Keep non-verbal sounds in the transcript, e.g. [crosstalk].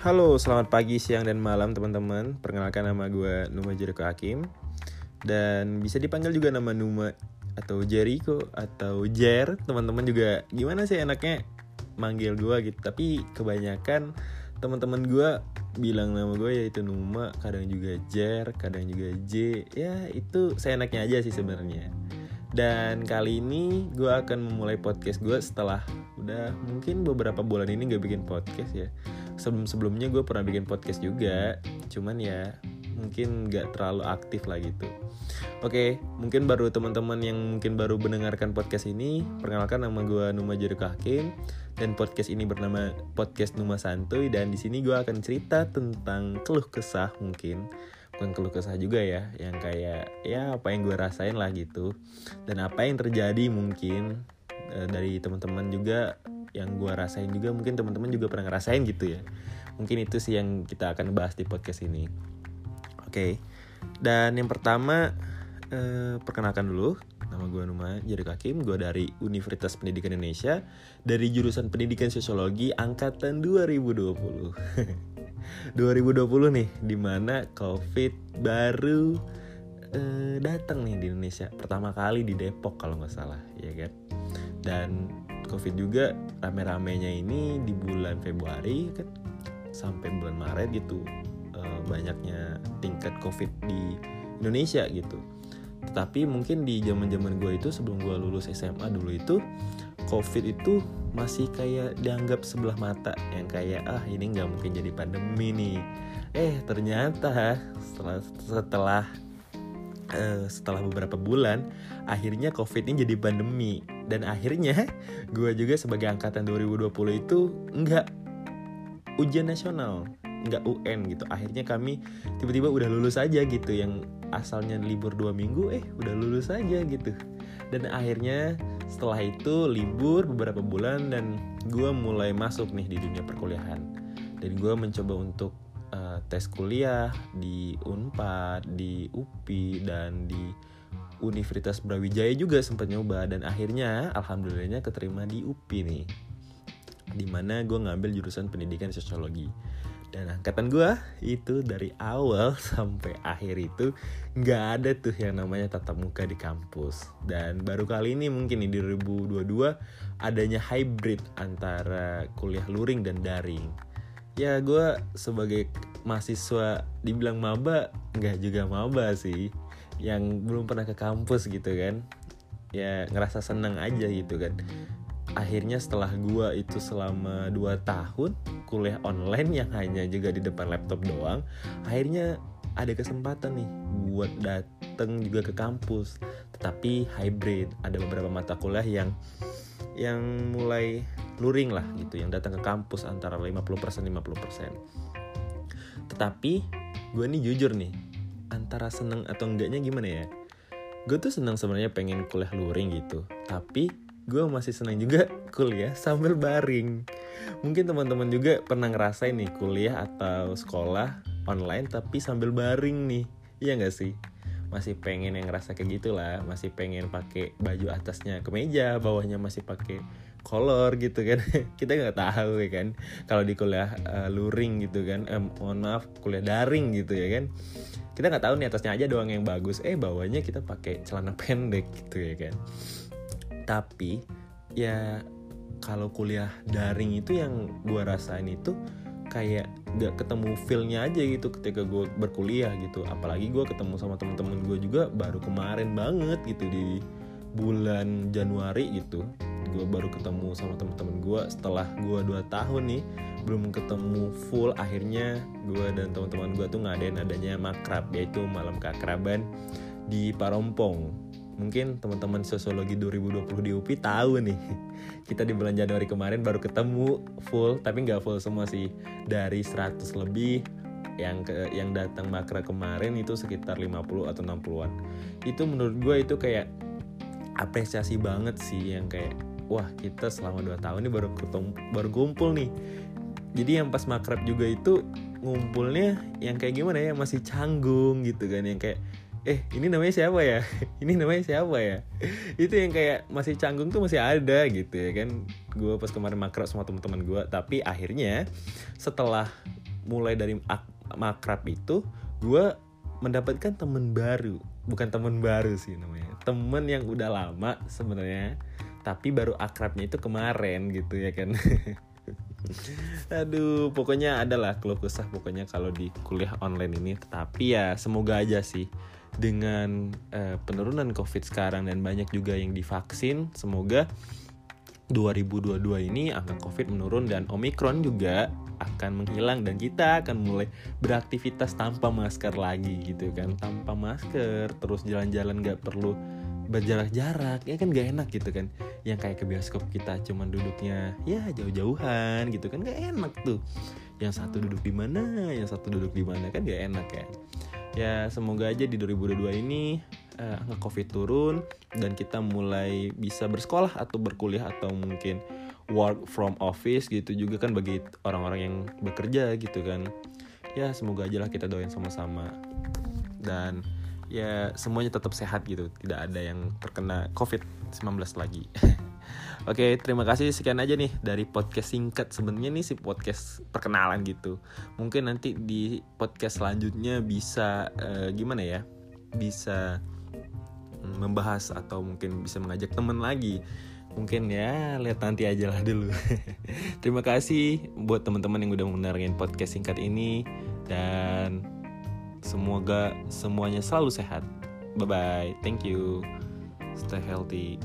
Halo, selamat pagi, siang, dan malam teman-teman. Perkenalkan nama gue Numa Jericho Hakim. Dan bisa dipanggil juga nama Numa atau Jericho atau Jer. Teman-teman juga gimana sih enaknya manggil gue gitu. Tapi kebanyakan teman-teman gue bilang nama gue yaitu Numa Kadang juga Jer, kadang juga J. Ya itu saya enaknya aja sih sebenarnya. Dan kali ini gue akan memulai podcast gue setelah udah mungkin beberapa bulan ini gak bikin podcast ya sebelum sebelumnya gue pernah bikin podcast juga. Cuman ya mungkin gak terlalu aktif lah gitu. Oke mungkin baru teman-teman yang mungkin baru mendengarkan podcast ini perkenalkan nama gue Numa Jericho Hakim dan podcast ini bernama podcast Numa Santuy dan di sini gue akan cerita tentang keluh kesah mungkin. Bukan keluh kesah juga ya yang kayak ya apa yang gue rasain lah gitu. Dan apa yang terjadi mungkin e, dari teman-teman juga yang gue rasain juga mungkin teman-teman juga pernah ngerasain gitu ya. Mungkin itu sih yang kita akan bahas di podcast ini. Oke okay. dan yang pertama e, perkenalkan dulu. Nama gue Numa Jari Hakim gue dari Universitas Pendidikan Indonesia dari jurusan Pendidikan Sosiologi angkatan 2020 2020 [laughs] nih di mana covid baru uh, datang nih di Indonesia. Pertama kali di Depok kalau nggak salah ya kan? Dan covid juga rame-ramenya ini di bulan Februari kan sampai bulan Maret gitu uh, banyaknya tingkat covid di Indonesia gitu. Tetapi mungkin di zaman zaman gue itu sebelum gue lulus SMA dulu itu covid itu masih kayak dianggap sebelah mata yang kayak ah ini nggak mungkin jadi pandemi nih. Eh ternyata setelah setelah uh, setelah beberapa bulan akhirnya covid ini jadi pandemi dan akhirnya [laughs] gue juga sebagai angkatan 2020 itu nggak ujian nasional nggak UN gitu. Akhirnya kami tiba-tiba udah lulus aja gitu yang asalnya libur dua minggu eh udah lulus aja gitu. Dan akhirnya setelah itu libur beberapa bulan dan gue mulai masuk nih di dunia perkuliahan. Dan gue mencoba untuk uh, tes kuliah di Unpad, di UPI dan di Universitas Brawijaya juga sempat nyoba dan akhirnya alhamdulillahnya keterima di UPI nih. Di mana gue ngambil jurusan pendidikan sosiologi. Dan angkatan gue itu dari awal [laughs] sampai akhir itu nggak ada tuh yang namanya tatap muka di kampus. Dan baru kali ini mungkin di 2022 adanya hybrid antara kuliah luring dan daring. Ya gue sebagai mahasiswa dibilang maba nggak juga maba sih yang belum pernah ke kampus gitu kan ya ngerasa senang aja gitu kan. Akhirnya setelah gua itu selama 2 tahun kuliah online yang hanya juga di depan laptop doang akhirnya ada kesempatan nih buat dateng juga ke kampus. Tetapi hybrid ada beberapa mata kuliah yang yang mulai luring lah gitu yang datang ke kampus antara 50% 50% tetapi gue nih jujur nih antara seneng atau enggaknya gimana ya gue tuh seneng sebenarnya pengen kuliah luring gitu tapi gue masih senang juga [laughs] kuliah sambil baring. Mungkin teman-teman juga pernah ngerasain nih kuliah atau sekolah online tapi sambil baring nih. Iya gak sih? Masih pengen yang ngerasa kayak gitulah, masih pengen pakai baju atasnya kemeja, bawahnya masih pakai kolor gitu kan. [laughs] Kita nggak tahu ya kan. Kalau di kuliah uh, luring gitu kan, eh, mohon maaf kuliah daring gitu ya kan. Kita nggak tahu nih atasnya aja doang yang bagus, eh bawahnya kita pakai celana [laughs] pendek gitu ya kan? Tapi ya kalau kuliah daring itu yang gue rasain itu kayak gak ketemu feelnya aja gitu ketika gue berkuliah gitu. Apalagi gue ketemu sama temen-temen gue juga baru kemarin banget gitu di bulan Januari gitu gue baru ketemu sama temen-temen gue setelah gue 2 tahun nih. Belum ketemu full akhirnya gue dan teman-teman gue tuh ngadain adanya makrab yaitu malam keakraban di Parompong. Mungkin teman-teman sosiologi 2020 di UPI tahu nih. [laughs] Kita di bulan Januari kemarin baru ketemu full tapi nggak full semua sih. Dari 100 lebih yang ke yang datang makra kemarin itu sekitar 50 atau 60-an itu menurut gue itu kayak apresiasi banget sih yang kayak wah kita selama 2 tahun ini baru ketemu baru kumpul nih. Jadi yang pas makrab juga itu ngumpulnya yang kayak gimana ya masih canggung gitu kan yang kayak eh ini namanya siapa ya? [laughs] Ini namanya siapa ya? [laughs] Itu yang kayak masih canggung tuh masih ada gitu ya kan. Gue pas kemarin makro sama teman-teman gue tapi akhirnya setelah mulai dari ak- makrab itu gue mendapatkan temen baru. Bukan temen baru sih namanya temen yang udah lama sebenarnya tapi baru akrabnya itu kemarin gitu ya kan [laughs] Aduh, pokoknya adalah keluh kesah pokoknya kalau di kuliah online ini. Tapi ya semoga aja sih dengan uh, penurunan COVID sekarang dan banyak juga yang divaksin, semoga 2022 ini angka COVID menurun dan Omikron juga akan menghilang dan kita akan mulai beraktivitas tanpa masker lagi gitu kan tanpa masker terus jalan-jalan gak perlu berjarak-jarak ya kan gak enak gitu kan. Yang kayak ke bioskop kita cuman duduknya ya jauh-jauhan gitu kan gak enak tuh. Yang satu duduk di mana yang satu duduk di mana kan gak enak kan ya semoga aja di 2022 ini uh, angka covid turun dan kita mulai bisa bersekolah atau berkuliah atau mungkin work from office gitu juga kan bagi orang-orang yang bekerja gitu kan. Ya semoga aja lah kita doain sama-sama. Dan ya semuanya tetap sehat gitu tidak ada yang terkena covid-19 lagi [laughs] Oke, terima kasih sekian aja nih dari podcast singkat. Sebenarnya nih si podcast perkenalan gitu. Mungkin nanti di podcast selanjutnya bisa uh, gimana ya? Bisa membahas atau mungkin bisa mengajak temen lagi. Mungkin ya lihat nanti aja lah dulu. [laughs] terima kasih buat teman-teman yang udah mendengarkan podcast singkat ini dan semoga semuanya selalu sehat. Bye bye. Thank you. Stay healthy.